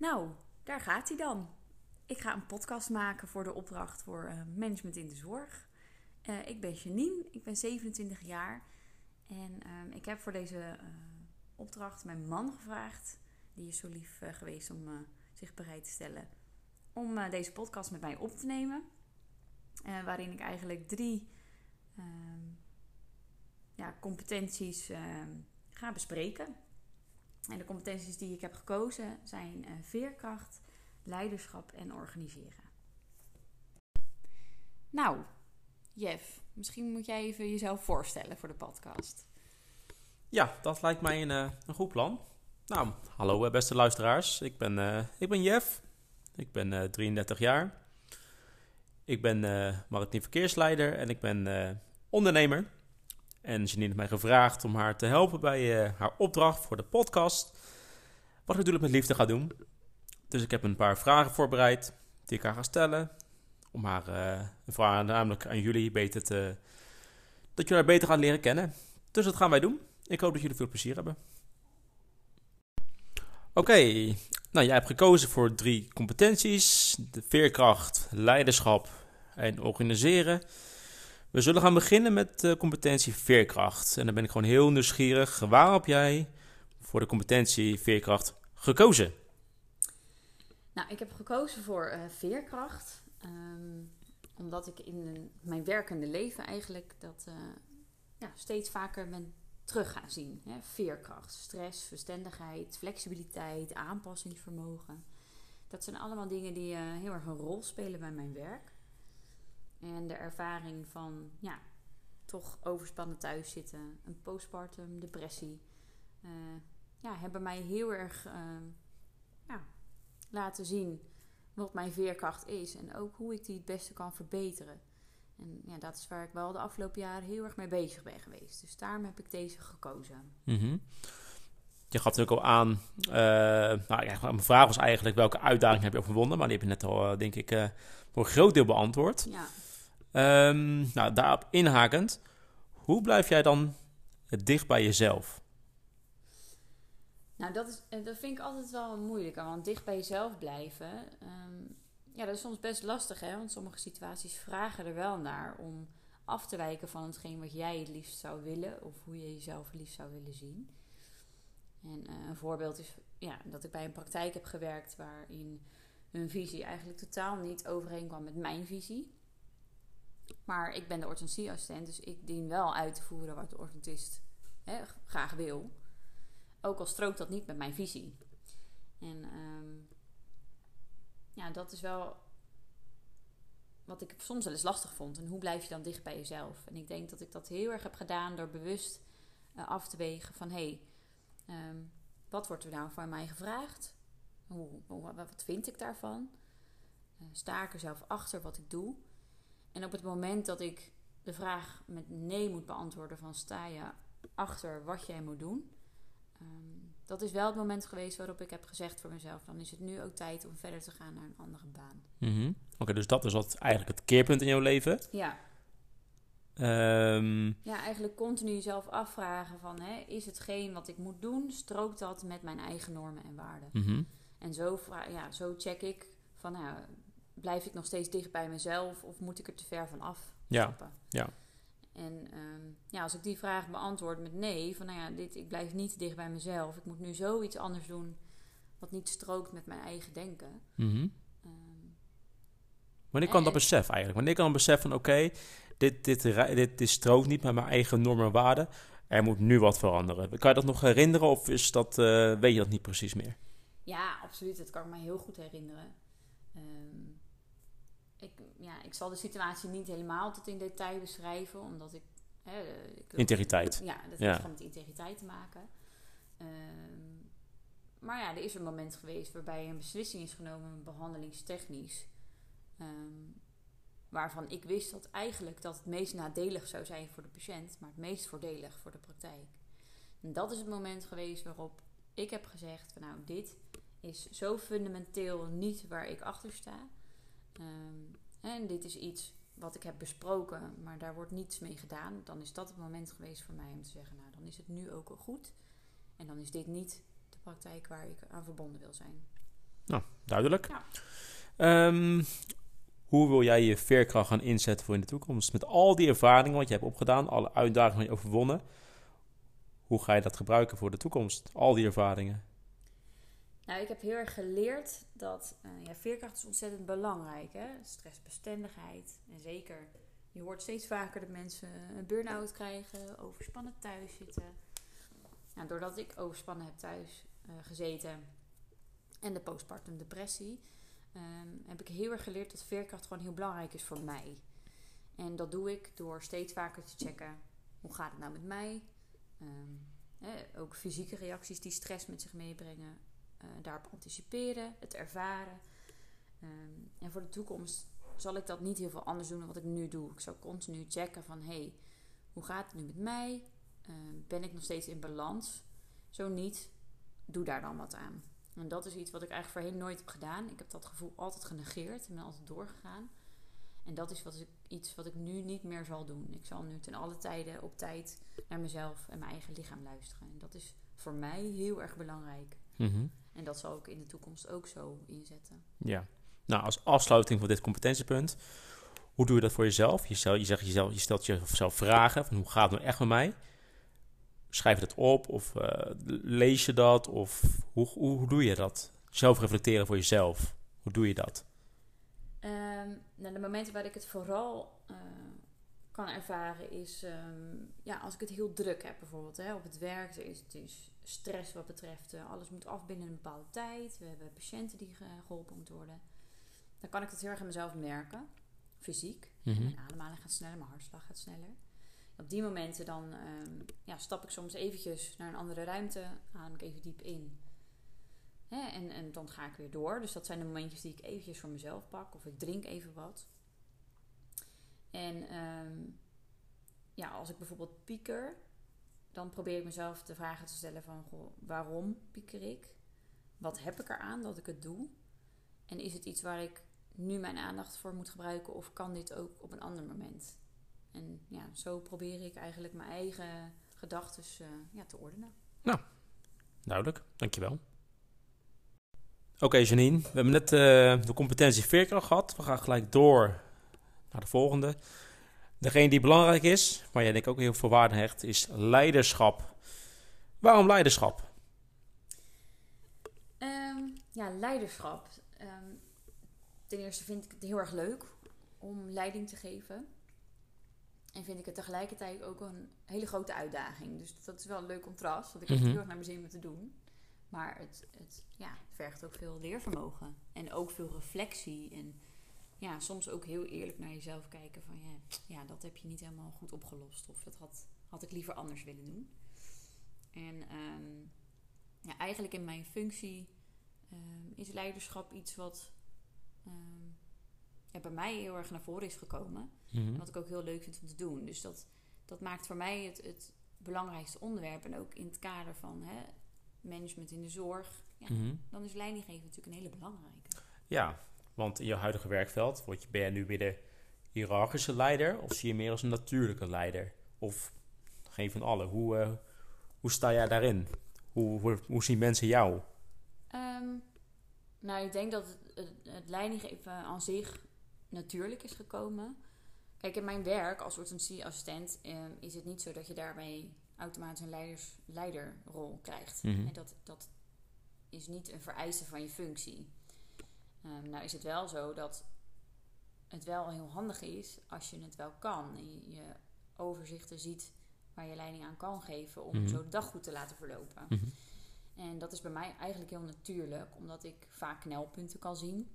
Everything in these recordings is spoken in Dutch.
Nou, daar gaat hij dan. Ik ga een podcast maken voor de opdracht voor uh, management in de zorg. Uh, ik ben Janine, ik ben 27 jaar. En uh, ik heb voor deze uh, opdracht mijn man gevraagd. Die is zo lief geweest om zich bereid te stellen om deze podcast met mij op te nemen. waarin ik eigenlijk drie ehm, ja, competenties ehm, ga bespreken. En de competenties die ik heb gekozen zijn uh, veerkracht, leiderschap en organiseren. Nou, Jeff, misschien moet jij even jezelf voorstellen voor de podcast. Ja, dat lijkt mij een, uh, een goed plan. Nou, hallo uh, beste luisteraars. Ik ben, ik ben Jeff. Ik ben 33 jaar. Ik ben maritiem verkeersleider en ik ben ondernemer. En Janine heeft mij gevraagd om haar te helpen bij uh, haar opdracht voor de podcast. Wat ik natuurlijk met liefde ga doen. Dus ik heb een paar vragen voorbereid die ik haar ga stellen. Om haar uh, vragen namelijk aan jullie beter te... Dat jullie haar beter gaan leren kennen. Dus dat gaan wij doen. Ik hoop dat jullie veel plezier hebben. Oké, nou jij hebt gekozen voor drie competenties. De veerkracht, leiderschap en organiseren. We zullen gaan beginnen met de competentie veerkracht. En dan ben ik gewoon heel nieuwsgierig. Waar heb jij voor de competentie veerkracht gekozen? Nou, ik heb gekozen voor uh, veerkracht. Um, omdat ik in mijn werkende leven eigenlijk dat uh, ja, steeds vaker ben terug gaan zien. Hè? Veerkracht, stress, verstandigheid, flexibiliteit, aanpassingsvermogen. Dat zijn allemaal dingen die heel erg een rol spelen bij mijn werk. En de ervaring van ja, toch overspannen thuis zitten, een postpartum depressie, uh, ja, hebben mij heel erg uh, ja, laten zien wat mijn veerkracht is en ook hoe ik die het beste kan verbeteren. En ja, dat is waar ik wel de afgelopen jaren heel erg mee bezig ben geweest. Dus daarom heb ik deze gekozen. Mm Je gaf natuurlijk al aan, uh, nou ja, mijn vraag was eigenlijk welke uitdaging heb je overwonnen, maar die heb je net al, denk ik, voor een groot deel beantwoord. Ja. Um, nou, daarop inhakend, hoe blijf jij dan dicht bij jezelf? Nou, dat, is, eh, dat vind ik altijd wel moeilijk. Want dicht bij jezelf blijven, um, ja, dat is soms best lastig, hè? Want sommige situaties vragen er wel naar om af te wijken van hetgeen wat jij het liefst zou willen, of hoe je jezelf het liefst zou willen zien. En uh, een voorbeeld is ja, dat ik bij een praktijk heb gewerkt waarin hun visie eigenlijk totaal niet overeenkwam met mijn visie. Maar ik ben de orthodontieassistent, dus ik dien wel uit te voeren wat de orthodontist hè, graag wil. Ook al strookt dat niet met mijn visie. En um, ja, dat is wel wat ik soms wel eens lastig vond. En hoe blijf je dan dicht bij jezelf? En ik denk dat ik dat heel erg heb gedaan door bewust uh, af te wegen van... hé, hey, um, wat wordt er nou van mij gevraagd? Hoe, wat vind ik daarvan? Uh, sta ik er zelf achter wat ik doe? En op het moment dat ik de vraag met nee moet beantwoorden van sta je achter wat jij moet doen, um, dat is wel het moment geweest waarop ik heb gezegd voor mezelf, dan is het nu ook tijd om verder te gaan naar een andere baan. Mm -hmm. Oké, dus dat is wat eigenlijk het keerpunt in jouw leven. Ja. Um... Ja, eigenlijk continu jezelf afvragen van, hè, is hetgeen wat ik moet doen, strookt dat met mijn eigen normen en waarden? Mm -hmm. En zo, ja, zo check ik van, nou, blijf ik nog steeds dicht bij mezelf of moet ik er te ver van af? Ja. ja. En um, ja, als ik die vraag beantwoord met nee, van nou ja, dit, ik blijf niet dicht bij mezelf. Ik moet nu zoiets anders doen wat niet strookt met mijn eigen denken. Mm -hmm. um, Wanneer kan dat besef eigenlijk? Wanneer kan een besef van oké, okay, dit, dit, dit, dit strookt niet met mijn eigen normen en waarden. Er moet nu wat veranderen. Kan je dat nog herinneren of is dat, uh, weet je dat niet precies meer? Ja, absoluut. Dat kan ik me heel goed herinneren. Um, ik, ja, ik zal de situatie niet helemaal tot in detail beschrijven, omdat ik. Hè, ik integriteit. Ja, dat ja. heeft gewoon met integriteit te maken. Um, maar ja, er is een moment geweest waarbij een beslissing is genomen, behandelingstechnisch. Um, waarvan ik wist dat eigenlijk dat het meest nadelig zou zijn voor de patiënt, maar het meest voordelig voor de praktijk. En dat is het moment geweest waarop ik heb gezegd: van nou, dit is zo fundamenteel niet waar ik achter sta. Um, en dit is iets wat ik heb besproken, maar daar wordt niets mee gedaan. Dan is dat het moment geweest voor mij om te zeggen: Nou, dan is het nu ook al goed. En dan is dit niet de praktijk waar ik aan verbonden wil zijn. Nou, duidelijk. Ja. Ehm, hoe wil jij je veerkracht gaan inzetten voor in de toekomst? Met al die ervaringen wat je hebt opgedaan, alle uitdagingen die je overwonnen, hoe ga je dat gebruiken voor de toekomst? Al die ervaringen. Nou, ik heb heel erg geleerd dat eh, ja, veerkracht is ontzettend belangrijk. Hè? Stressbestendigheid. En zeker, je hoort steeds vaker dat mensen een burn-out krijgen, overspannen thuis zitten. Nou, doordat ik overspannen heb thuis eh, gezeten en de postpartum depressie, ehm, heb ik heel erg geleerd dat veerkracht gewoon heel belangrijk is voor mij. En dat doe ik door steeds vaker te checken, hoe gaat het nou met mij? Hè, ook fysieke reacties die stress met zich meebrengen daarop anticiperen, het ervaren. Um, en voor de toekomst zal ik dat niet heel veel anders doen dan wat ik nu doe. Ik zal continu checken van, hey, hoe gaat het nu met mij? Uh, ben ik nog steeds in balans? Zo niet, doe daar dan wat aan. En dat is iets wat ik eigenlijk voorheen nooit heb gedaan. Ik heb dat gevoel altijd genegeerd en ben altijd doorgegaan. En dat is wat ik, iets wat ik nu niet meer zal doen. Ik zal nu ten alle tijden op tijd naar mezelf en mijn eigen lichaam luisteren. En dat is voor mij heel erg belangrijk. Mm en dat zal ik in de toekomst ook zo inzetten. Ja. Nou, als afsluiting van dit competentiepunt, hoe doe je dat voor jezelf? Je, stel, je, zegt jezelf, je stelt jezelf vragen van hoe gaat het nou echt met mij? Schrijf je dat op of uh, lees je dat? Of hoe, hoe, hoe, doe je dat? Zelf reflecteren voor jezelf. Hoe doe je dat? Um, nou, de momenten waar ik het vooral uh, kan ervaren is um, ja, als ik het heel druk heb bijvoorbeeld. Hè, op het werk er is het is stress wat betreft uh, alles moet af binnen een bepaalde tijd. We hebben patiënten die geholpen moeten worden. Dan kan ik dat heel erg aan mezelf merken. Fysiek. Mhm. Mijn ademhaling gaat sneller, mijn hartslag gaat sneller. Op die momenten dan um, ja, stap ik soms eventjes naar een andere ruimte. Adem ik even diep in. Hè, en, en dan ga ik weer door. Dus dat zijn de momentjes die ik eventjes voor mezelf pak. Of ik drink even wat. En um, ja, als ik bijvoorbeeld pieker, dan probeer ik mezelf de vragen te stellen van goh, waarom pieker ik? Wat heb ik eraan dat ik het doe? En is het iets waar ik nu mijn aandacht voor moet gebruiken of kan dit ook op een ander moment? En ja, zo probeer ik eigenlijk mijn eigen gedachten uh, ja, te ordenen. Nou, duidelijk. Dankjewel. Oké Janine, we hebben net uh, de competentie veerkracht gehad. We gaan gelijk door naar de volgende. Degene die belangrijk is, waar jij denk ik ook heel veel waarde hecht, is leiderschap. Waarom leiderschap? Um, ja, leiderschap. Um, ten eerste vind ik het heel erg leuk om leiding te geven. En vind ik het tegelijkertijd ook een hele grote uitdaging. Dus dat is wel een leuk contrast. Want ik heb Mhm. heel erg naar mijn zin om te doen. Maar het, het ja, vergt ook veel leervermogen. En ook veel reflectie. En ja, soms ook heel eerlijk naar jezelf kijken. Van ja, ja dat heb je niet helemaal goed opgelost. Of dat had, had ik liever anders willen doen. En ehm, ja, eigenlijk in mijn functie ehm, is leiderschap iets wat ehm, ja, bij mij heel erg naar voren is gekomen. Mhm. En wat ik ook heel leuk vind om te doen. Dus dat, dat maakt voor mij het, het belangrijkste onderwerp. En ook in het kader van hè, management in de zorg. Ja, Mhm. Dan is leidinggeven natuurlijk een hele belangrijke. Ja, want in je huidige werkveld word je, ben je nu weer de hiërarchische leider of zie je meer als een natuurlijke leider? Of geen van alle? Hoe, eh, hoe sta jij daarin? Hoe, hoe, hoe zien mensen jou? Ehm, nou, ik denk dat het, het, het leidinggeven aan zich natuurlijk is gekomen. Kijk, in mijn werk als orthodontieassistent um, is het niet zo dat je daarbij automatisch een leiders, leiderrol krijgt. Mhm. En dat, dat is niet een vereiste van je functie. Um, nou is het wel zo dat het wel heel handig is als je het wel kan. En je, je overzichten ziet waar je leiding aan kan geven om Mhm. zo de dag goed te laten verlopen. Mhm. En dat is bij mij eigenlijk heel natuurlijk, omdat ik vaak knelpunten kan zien.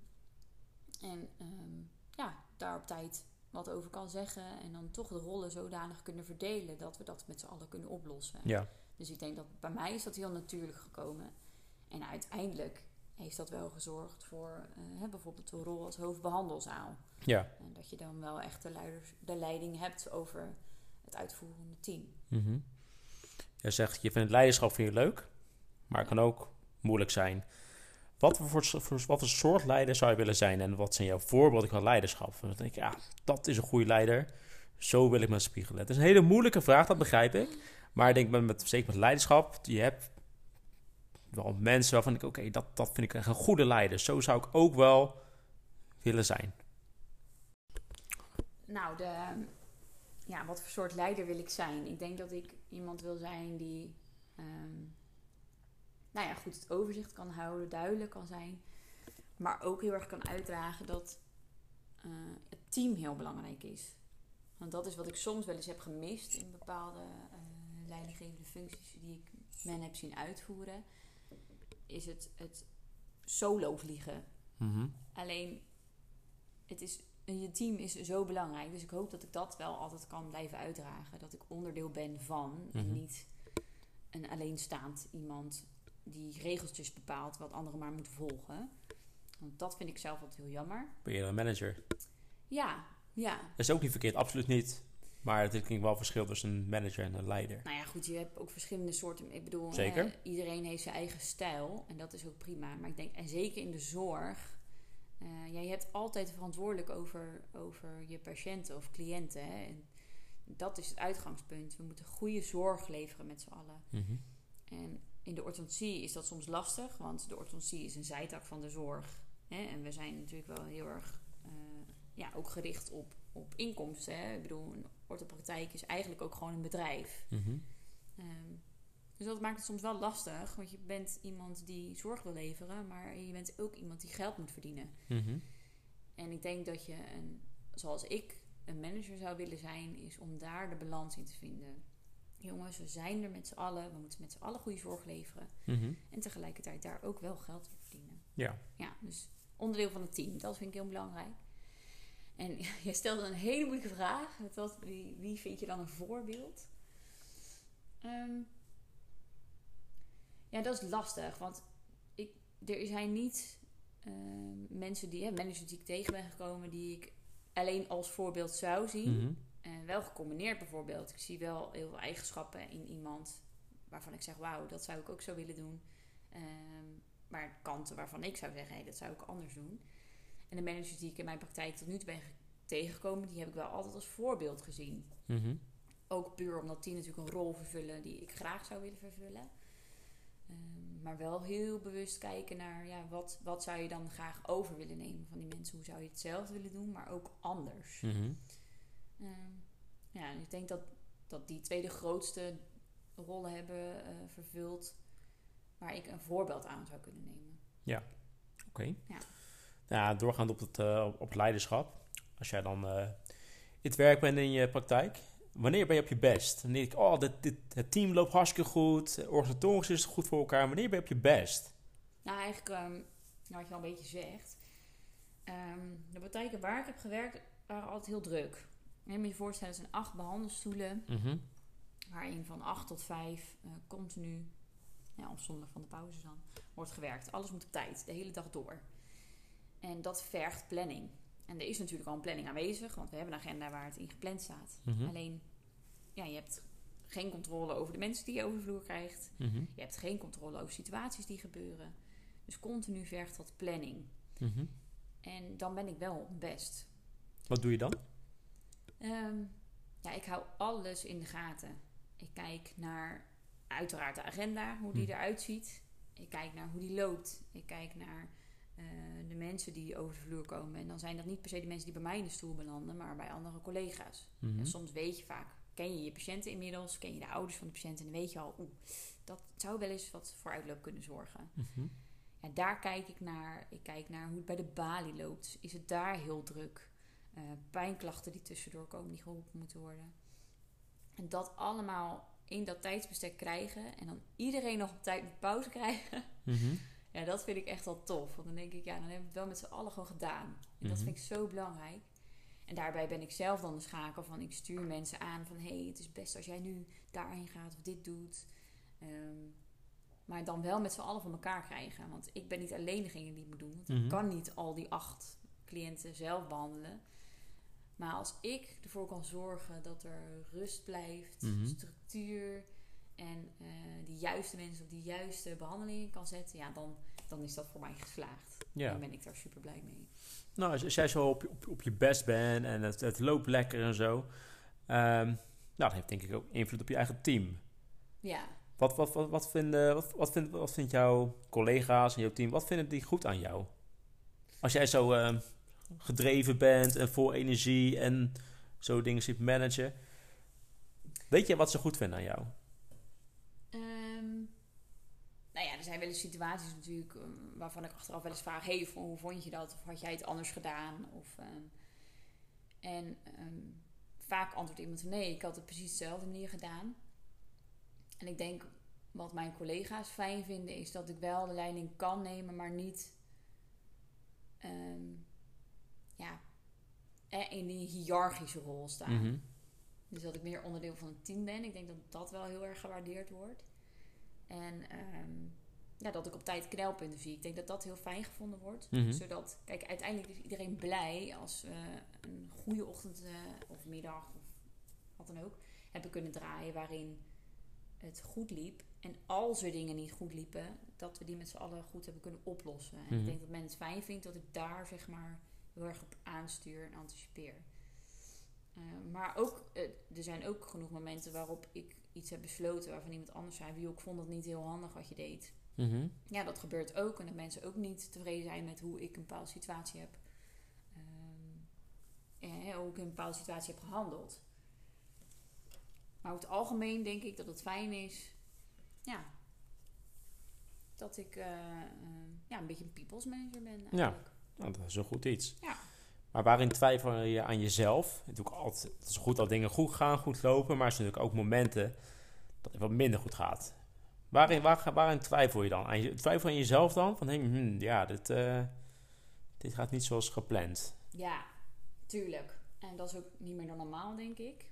En ehm, ja, daar op tijd wat over kan zeggen. En dan toch de rollen zodanig kunnen verdelen dat we dat met z'n allen kunnen oplossen. Ja, Dus ik denk dat bij mij is dat heel natuurlijk gekomen. En uiteindelijk heeft dat wel gezorgd voor eh, bijvoorbeeld de rol als hoofdbehandelzaal. ja. En dat je dan wel echt de, leiders, de leiding hebt over het uitvoerende team. Mhm. Jij zegt, je vindt het leiderschap vind je leuk, maar het kan ook moeilijk zijn. Wat voor, voor, wat voor soort leider zou je willen zijn en wat zijn jouw voorbeelden van leiderschap? Dan denk ik, ja, dat is een goede leider. Zo wil ik me spiegelen. Het is een hele moeilijke vraag, dat begrijp ik. Maar ik denk, met, met, zeker met leiderschap, je hebt wel mensen waarvan ik, oké, dat, dat vind ik een goede leider. Zo zou ik ook wel willen zijn. Nou, de, ja, wat voor soort leider wil ik zijn? Ik denk dat ik iemand wil zijn die, ehm, nou ja, goed het overzicht kan houden, duidelijk kan zijn. Maar ook heel erg kan uitdragen dat eh, het team heel belangrijk is. Want dat is wat ik soms wel eens heb gemist in bepaalde uh, leidinggevende functies die ik men heb zien uitvoeren. Is het, het solo vliegen. Mhm. Alleen, het is, je team is zo belangrijk. Dus ik hoop dat ik dat wel altijd kan blijven uitdragen. Dat ik onderdeel ben van en Mhm. niet een alleenstaand iemand die regeltjes bepaalt wat anderen maar moeten volgen. Want dat vind ik zelf altijd heel jammer. Ben je een manager? Ja, ja. Dat is ook niet verkeerd, absoluut niet. Maar het is wel verschil tussen een manager en een leider. Nou ja, goed, je hebt ook verschillende soorten. Ik bedoel, Zeker. eh, iedereen heeft zijn eigen stijl. En dat is ook prima. Maar ik denk, en zeker in de zorg. ja, je hebt altijd verantwoordelijk over, over je patiënten of cliënten. Hè? En dat is het uitgangspunt. We moeten goede zorg leveren met z'n allen. Mhm. En in de orthodontie is dat soms lastig, want de orthodontie is een zijtak van de zorg. Hè? En we zijn natuurlijk wel heel erg eh, ja, ook gericht op, op inkomsten. Hè? Ik bedoel, een orthopraktijk is eigenlijk ook gewoon een bedrijf. Mhm. Ehm, dus dat maakt het soms wel lastig, want je bent iemand die zorg wil leveren, maar je bent ook iemand die geld moet verdienen. Mhm. En ik denk dat je, een, zoals ik, een manager zou willen zijn, is om daar de balans in te vinden. Jongens, we zijn er met z'n allen, we moeten met z'n allen goede zorg leveren Mhm. en tegelijkertijd daar ook wel geld voor verdienen. Ja. Ja, dus onderdeel van het team, dat vind ik heel belangrijk. En je stelde een hele moeilijke vraag. Het was, wie, wie vind je dan een voorbeeld? Ehm, ja, dat is lastig. Want ik, er zijn niet ehm, mensen die, hè, managers die ik tegen ben gekomen, die ik alleen als voorbeeld zou zien. En wel gecombineerd bijvoorbeeld. Ik zie wel heel veel eigenschappen in iemand waarvan ik zeg, wauw, dat zou ik ook zo willen doen. Ehm, maar kanten waarvan ik zou zeggen, hé, dat zou ik anders doen. En de managers die ik in mijn praktijk tot nu toe ben ge- tegengekomen, die heb ik wel altijd als voorbeeld gezien. Mhm. Ook puur omdat die natuurlijk een rol vervullen die ik graag zou willen vervullen. Ehm, maar wel heel bewust kijken naar ja, wat, wat zou je dan graag over willen nemen van die mensen. Hoe zou je hetzelfde willen doen, maar ook anders. Mhm. Ehm, ja, en ik denk dat, dat die twee de grootste rollen hebben eh, vervuld waar ik een voorbeeld aan zou kunnen nemen. Oké. Ja. Ja, doorgaand op het, eh, op het leiderschap. Als jij dan eh, in het werk bent in je praktijk. Wanneer ben je op je best? Dan denk ik, oh, dit, dit, het team loopt hartstikke goed. Organisatorisch is het goed voor elkaar. Wanneer ben je op je best? Nou, eigenlijk, ehm, nou, wat je al een beetje zegt. ehm, de praktijken waar ik heb gewerkt waren altijd heel druk. Je moet je voorstellen, er zijn acht behandelstoelen. Mhm. Waarin van 8 tot 5 eh, continu, ja, afzonderlijk van de pauze dan, wordt gewerkt. Alles moet op tijd, de hele dag door. En dat vergt planning. En er is natuurlijk al een planning aanwezig, want we hebben een agenda waar het in gepland staat. Mhm. Alleen, ja, je hebt geen controle over de mensen die je over de vloer krijgt. Mhm. Je hebt geen controle over situaties die gebeuren. Dus continu vergt dat planning. Mhm. En dan ben ik wel best. Wat doe je dan? Ehm, ja, ik hou alles in de gaten. Ik kijk naar uiteraard de agenda, hoe die eruit ziet. Ik kijk naar hoe die loopt. Ik kijk naar eh, de mensen die over de vloer komen. En dan zijn dat niet per se de mensen die bij mij in de stoel belanden, maar bij andere collega's. Mhm. En soms weet je vaak, ken je je patiënten inmiddels, ken je de ouders van de patiënt en dan weet je al, oeh, dat zou wel eens wat voor uitloop kunnen zorgen. Mhm. Ja, daar kijk ik naar. Ik kijk naar hoe het bij de balie loopt. Is het daar heel druk? Eh, pijnklachten die tussendoor komen, die geholpen moeten worden. En dat allemaal in dat tijdsbestek krijgen. En dan iedereen nog op tijd pauze krijgen. Mhm. Ja, dat vind ik echt wel tof. Want dan denk ik, ja, dan hebben we het wel met z'n allen gewoon gedaan. En dat Mhm. vind ik zo belangrijk. En daarbij ben ik zelf dan de schakel van... ik stuur mensen aan van... hé, hey, het is best als jij nu daarheen gaat of dit doet. Ehm, maar dan wel met z'n allen van elkaar krijgen. Want ik ben niet alleen degene die het moet doen. Want Mhm. ik kan niet al die acht cliënten zelf behandelen. Maar als ik ervoor kan zorgen dat er rust blijft, Mhm. structuur... en eh die juiste mensen op die juiste behandelingen kan zetten... ja, dan, dan is dat voor mij geslaagd. Ja. En ben ik daar super blij mee. Nou, als, als jij zo op, op, op je best bent en het, het loopt lekker en zo. ehm, nou, dat heeft denk ik ook invloed op je eigen team. Ja, Wat, wat, wat, wat, vinden, wat, wat, vindt, wat vindt jouw collega's en jouw team, wat vinden die goed aan jou? Als jij zo eh, gedreven bent en vol energie en zo dingen ziet managen. Weet je wat ze goed vinden aan jou? Ehm, nou ja, er zijn wel eens situaties natuurlijk um, waarvan ik achteraf wel eens vraag: hey, hoe vond je dat? Of had jij het anders gedaan? Of, ehm, en ehm, vaak antwoordt iemand: nee, ik had het precies dezelfde manier gedaan. En ik denk wat mijn collega's fijn vinden is dat ik wel de leiding kan nemen, maar niet ja, in die hiërarchische rol staan. Mhm. Dus dat ik meer onderdeel van het team ben. Ik denk dat dat wel heel erg gewaardeerd wordt. En ehm, ja, dat ik op tijd knelpunten zie. Ik denk dat dat heel fijn gevonden wordt. Mhm. Zodat, kijk, uiteindelijk is iedereen blij als we een goede ochtend uh, of middag of wat dan ook hebben kunnen draaien waarin het goed liep. En als er dingen niet goed liepen, dat we die met z'n allen goed hebben kunnen oplossen. En ik Mhm. denk dat men het fijn vindt dat ik daar zeg maar heel erg op aanstuur en anticipeer. Uh, maar ook, uh, er zijn ook genoeg momenten waarop ik iets heb besloten waarvan iemand anders zei: Wie ik vond het niet heel handig wat je deed. Mhm. Ja, dat gebeurt ook. En dat mensen ook niet tevreden zijn met hoe ik een bepaalde situatie heb. Um, en hoe ik een bepaalde situatie heb gehandeld. Maar over het algemeen denk ik dat het fijn is. Ja. Dat ik uh, ja, een beetje een people's manager ben. Eigenlijk. Ja, nou, dat is een goed iets. Ja. Maar waarin twijfel je aan jezelf? Natuurlijk altijd, het is goed dat dingen goed gaan, goed lopen, maar er zijn natuurlijk ook momenten dat het wat minder goed gaat. Waarin, waar, waarin twijfel je dan? Aan je, twijfel aan jezelf dan? Van, hey, hmm, ja, dit, uh, dit gaat niet zoals gepland. Ja, tuurlijk. En dat is ook niet meer dan normaal, denk ik.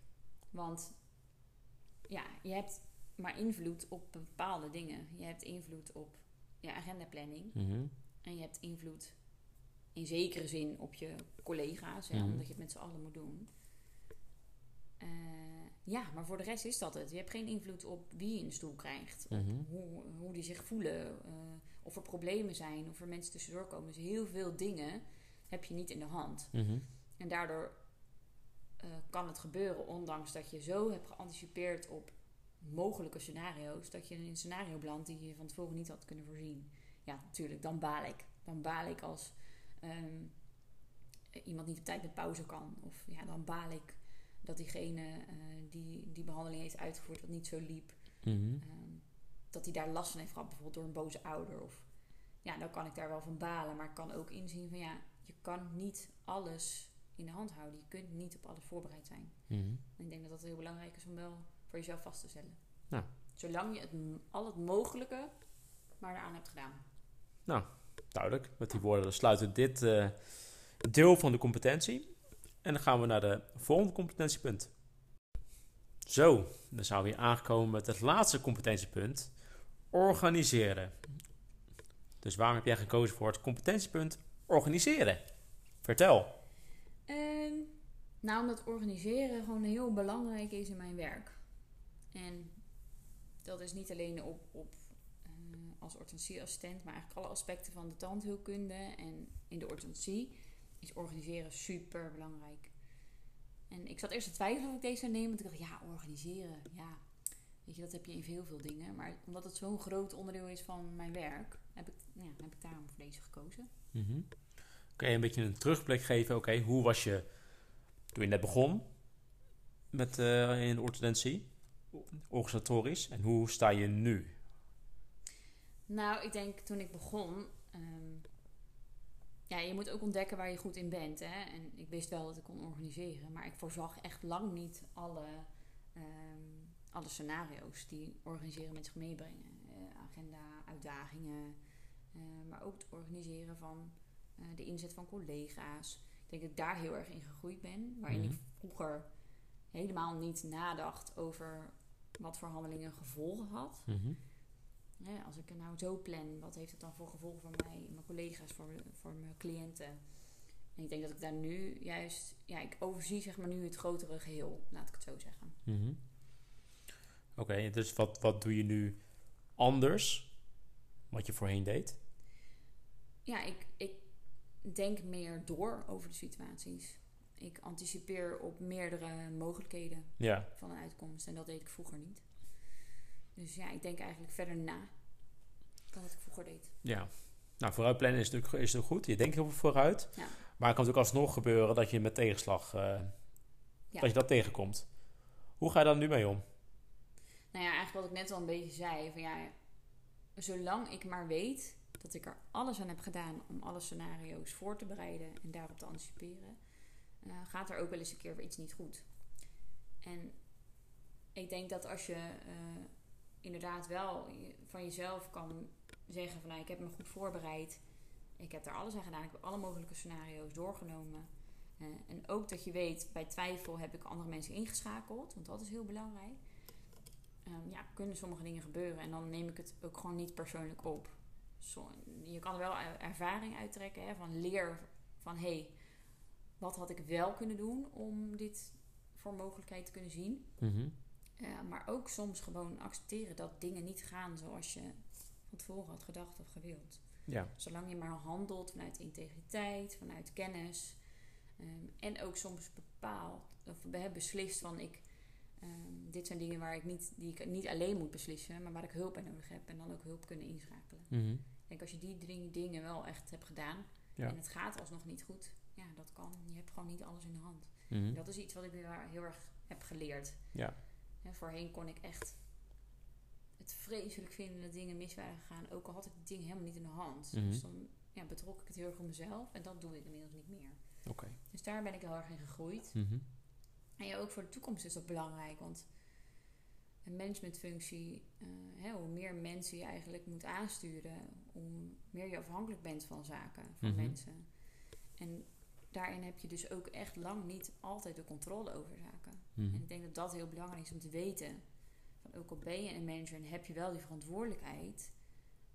Want ja, je hebt maar invloed op bepaalde dingen. Je hebt invloed op je agendaplanning. Mm -hmm. En je hebt invloed in zekere zin op je collega's, hè, Mhm. omdat je het met z'n allen moet doen. Uh, ja, maar voor de rest is dat het. Je hebt geen invloed op wie je in de stoel krijgt, Mhm. op hoe, hoe die zich voelen, uh, of er problemen zijn, of er mensen tussendoor komen. Dus heel veel dingen heb je niet in de hand. Mm -hmm. En daardoor uh, kan het gebeuren, ondanks dat je zo hebt geanticipeerd op mogelijke scenario's, dat je in een scenario belandt die je van tevoren niet had kunnen voorzien. Ja, natuurlijk, dan baal ik. Dan baal ik als um, iemand niet op tijd met pauze kan. Of ja, dan baal ik dat diegene uh, die die behandeling heeft uitgevoerd wat niet zo liep, mm -hmm. um, dat hij daar last van heeft gehad, bijvoorbeeld door een boze ouder. Of ja, dan kan ik daar wel van balen, maar ik kan ook inzien van ja, je kan niet alles in de hand houden. Je kunt niet op alles voorbereid zijn. Mm -hmm. En ik denk dat dat heel belangrijk is om wel voor jezelf vast te stellen. Nou. Zolang je het, al het mogelijke maar eraan hebt gedaan. Nou, duidelijk. Met die woorden sluiten dit uh, deel van de competentie. En dan gaan we naar de volgende competentiepunt. Zo, dan zijn we aangekomen met het laatste competentiepunt. Organiseren. Dus waarom heb jij gekozen voor het competentiepunt organiseren? Vertel. Uh, nou, omdat organiseren gewoon heel belangrijk is in mijn werk. En dat is niet alleen op, op als orthodontieassistent, maar eigenlijk alle aspecten van de tandheelkunde en in de orthodontie is organiseren super belangrijk. En ik zat eerst te twijfelen of ik deze zou nemen, want ik dacht, ja, organiseren, ja, weet je, dat heb je in veel, veel dingen. Maar omdat het zo'n groot onderdeel is van mijn werk, heb ik, ja, heb ik daarom voor deze gekozen. Mm -hmm. Kun je een beetje een terugblik geven, oké, okay, hoe was je toen je net begon met uh, in de orthodontie, organisatorisch, en hoe sta je nu? Nou, ik denk toen ik begon, um, ja, je moet ook ontdekken waar je goed in bent. Hè? En ik wist wel dat ik kon organiseren, maar ik voorzag echt lang niet alle, um, alle scenario's die organiseren met zich meebrengen. Uh, agenda, uitdagingen, uh, maar ook het organiseren van uh, de inzet van collega's. Ik denk dat ik daar heel erg in gegroeid ben, waarin Mhm. ik vroeger helemaal niet nadacht over wat voor handelingen gevolgen had. Mm -hmm. Als ik er nou zo plan, wat heeft het dan voor gevolgen voor mij, mijn collega's, voor, voor mijn cliënten? En ik denk dat ik daar nu juist, ja, ik overzie zeg maar nu het grotere geheel, laat ik het zo zeggen. Mm -hmm. Oké, okay, dus wat, wat doe je nu anders wat je voorheen deed? Ja, ik, ik denk meer door over de situaties. Ik anticipeer op meerdere mogelijkheden ja. van een uitkomst en dat deed ik vroeger niet. Dus ja, ik denk eigenlijk verder na dan wat ik vroeger deed. Ja. Nou, vooruit plannen is natuurlijk, is natuurlijk goed. Je denkt heel veel vooruit. Ja. Maar het kan natuurlijk alsnog gebeuren dat je met tegenslag... eh, Ja. Dat je dat tegenkomt. Hoe ga je daar nu mee om? Nou ja, eigenlijk wat ik net al een beetje zei. Van ja, zolang ik maar weet dat ik er alles aan heb gedaan om alle scenario's voor te bereiden en daarop te anticiperen, eh, gaat er ook wel eens een keer weer iets niet goed. En ik denk dat als je eh, inderdaad wel van jezelf kan zeggen van nou, ik heb me goed voorbereid. Ik heb er alles aan gedaan. Ik heb alle mogelijke scenario's doorgenomen. Eh, en ook dat je weet, bij twijfel heb ik andere mensen ingeschakeld. Want dat is heel belangrijk. Ehm, ja, kunnen sommige dingen gebeuren. En dan neem ik het ook gewoon niet persoonlijk op. Je kan er wel er- ervaring uittrekken. Hè, van leer van, hey, wat had ik wel kunnen doen om dit voor mogelijkheid te kunnen zien. Mhm. Maar ook soms gewoon accepteren dat dingen niet gaan zoals je van tevoren had gedacht of gewild. Ja. Zolang je maar handelt vanuit integriteit, vanuit kennis. ehm, en ook soms bepaalt, of beslist van ik, ehm, dit zijn dingen waar ik niet, die ik niet alleen moet beslissen, maar waar ik hulp bij nodig heb en dan ook hulp kunnen inschakelen. Mhm. Ik denk als je die drie dingen wel echt hebt gedaan Ja. en het gaat alsnog niet goed, ja, dat kan. Je hebt gewoon niet alles in de hand. Mhm. Dat is iets wat ik weer heel erg heb geleerd. Ja. Voorheen kon ik echt het vreselijk vinden dat dingen mis waren gegaan. Ook al had ik die dingen helemaal niet in de hand. Mhm. Dus dan ja, betrok ik het heel erg op mezelf. En dat doe ik inmiddels niet meer. Oké. Dus daar ben ik heel erg in gegroeid. Mhm. En ja, ook voor de toekomst is dat belangrijk. Want een managementfunctie, eh, hè, hoe meer mensen je eigenlijk moet aansturen, hoe meer je afhankelijk bent van zaken, van Mhm. mensen. En daarin heb je dus ook echt lang niet altijd de controle over zaken. Mhm. En ik denk dat dat heel belangrijk is om te weten. Van ook al ben je een manager en heb je wel die verantwoordelijkheid.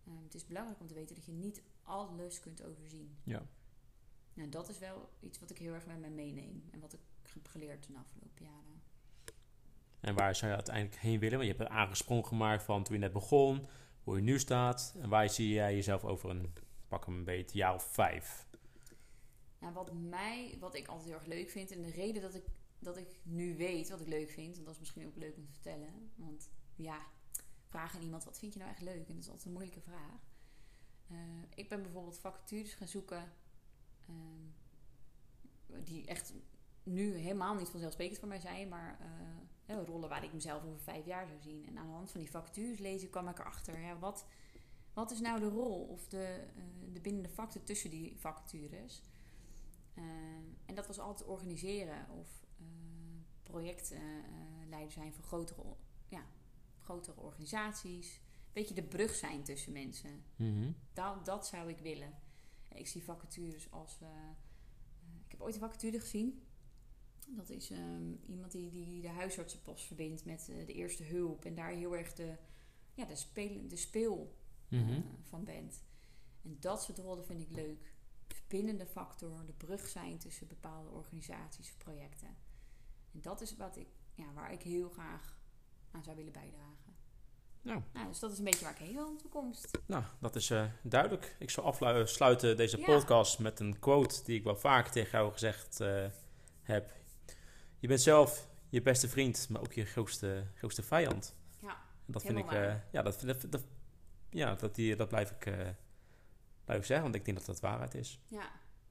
ehm, het is belangrijk om te weten dat je niet alles kunt overzien. Ja. Nou, dat is wel iets wat ik heel erg met mij meeneem. En wat ik heb geleerd de afgelopen jaren. En waar zou je uiteindelijk heen willen? Want je hebt een aangesprong gemaakt van toen je net begon, hoe je nu staat. En waar zie jij jezelf over een, pak hem een beetje, jaar of vijf? Nou, wat mij, wat ik altijd heel erg leuk vind. En de reden dat ik, dat ik nu weet wat ik leuk vind. En dat is misschien ook leuk om te vertellen. Want ja, vraag aan iemand, wat vind je nou echt leuk? En dat is altijd een moeilijke vraag. Eh, ik ben bijvoorbeeld vacatures gaan zoeken. ehm, die echt nu helemaal niet vanzelfsprekend voor mij zijn. Maar eh, ja, rollen waar ik mezelf over vijf jaar zou zien. En aan de hand van die vacatures lezen kwam ik erachter. Ja, wat, wat is nou de rol of de, eh, de bindende factor tussen die vacatures? Eh, en dat was altijd organiseren of eh projectleider zijn voor grotere, ja, grotere organisaties. Beetje de brug zijn tussen mensen. Mhm. Dat, dat zou ik willen. Ik zie vacatures als. eh, eh, ik heb ooit een vacature gezien. Dat is ehm, iemand die, die de huisartsenpost verbindt met eh, de eerste hulp. En daar heel erg de, ja, de, speel, de speel Mhm. eh, van bent. En dat soort rollen vind ik leuk. Verbindende factor, de brug zijn tussen bepaalde organisaties of projecten. En dat is wat ik, ja, waar ik heel graag aan zou willen bijdragen. Nou. Nou, dus dat is een beetje waar ik heen wil in de toekomst. Nou, dat is eh, duidelijk. Ik zal afsluiten deze Ja. podcast met een quote die ik wel vaak tegen jou gezegd eh, heb. Je bent zelf je beste vriend, maar ook je grootste, grootste vijand. Ja, En dat vind ik, eh, ja, dat, dat, dat- ja, dat, die, dat blijf ik, eh, blijf ik zeggen, want ik denk dat dat waarheid is. Ja,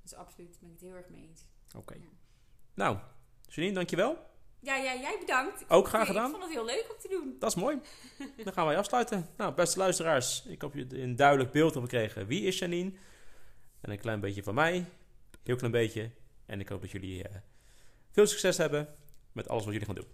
dat is absoluut. Daar ben ik het heel erg mee eens. Oké. Ja. Nou, Janine, dankjewel. Ja, ja jij bedankt. Ook graag gedaan. Ik vond het heel leuk om te doen. Dat is mooi. Dan gaan wij afsluiten. Nou, beste luisteraars, ik hoop je een duidelijk beeld hebben gekregen. Wie is Janine? En een klein beetje van mij. Heel klein beetje. En ik hoop dat jullie eh, veel succes hebben met alles wat jullie gaan doen.